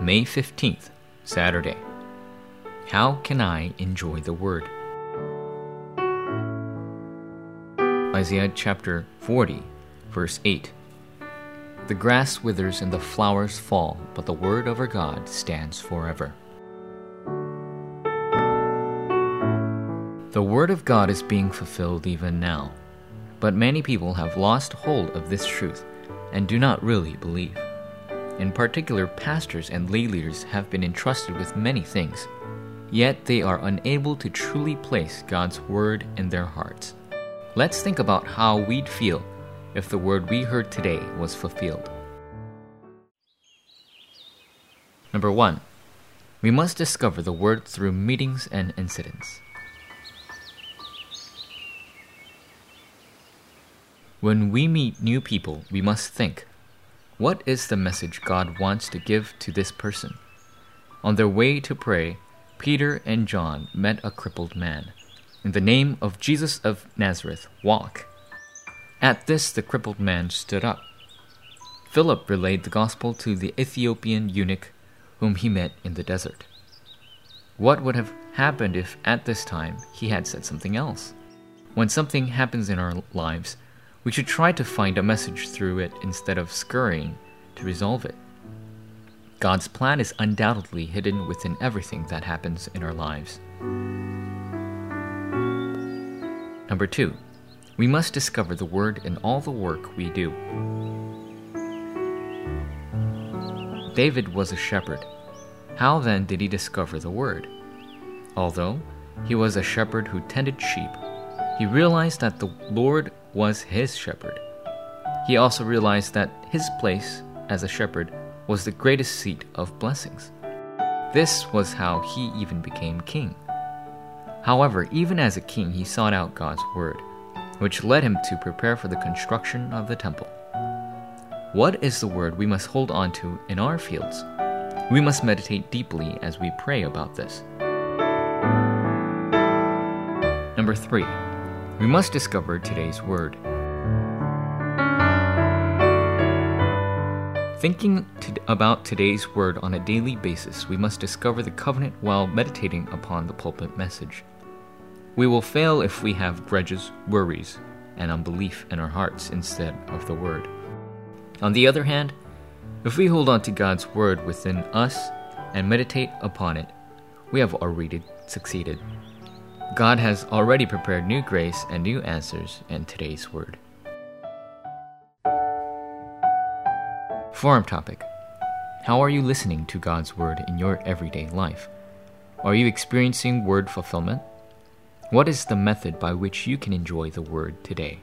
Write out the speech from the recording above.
May 15th, Saturday. How can I enjoy the Word? Isaiah chapter 40, verse 8. The grass withers and the flowers fall, but the word of our God stands forever. The word of God is being fulfilled even now, but many people have lost hold of this truth and do not really believe. In particular, pastors and lay leaders have been entrusted with many things, yet they are unable to truly place God's word in their hearts. Let's think about how we'd feel if the word we heard today was fulfilled. Number one, we must discover the word through meetings and incidents. When we meet new people, we must think what is the message God wants to give to this person? On their way to pray, Peter and John met a crippled man. In the name of Jesus of Nazareth, walk. At this, the crippled man stood up. Philip relayed the gospel to the Ethiopian eunuch whom he met in the desert. What would have happened if at this time he had said something else? When something happens in our lives, we should try to find a message through it instead of scurrying to resolve it. God's plan is undoubtedly hidden within everything that happens in our lives. Number two, we must discover the Word in all the work we do. David was a shepherd. How then did he discover the Word? Although he was a shepherd who tended sheep, he realized that the Lord was his shepherd. He also realized that his place as a shepherd was the greatest seat of blessings. This was how he even became king. However, even as a king, he sought out God's word which led him to prepare for the construction of the temple. What is the word we must hold on to in our fields? We must meditate deeply as we pray about this. Number three, we must discover today's word. Thinking to, about today's word on a daily basis, we must discover the covenant while meditating upon the pulpit message. We will fail if we have grudges, worries, and unbelief in our hearts instead of the Word. On the other hand, if we hold on to God's Word within us and meditate upon it, we have already succeeded. God has already prepared new grace and new answers in today's Word. Forum topic How are you listening to God's Word in your everyday life? Are you experiencing word fulfillment? What is the method by which you can enjoy the Word today?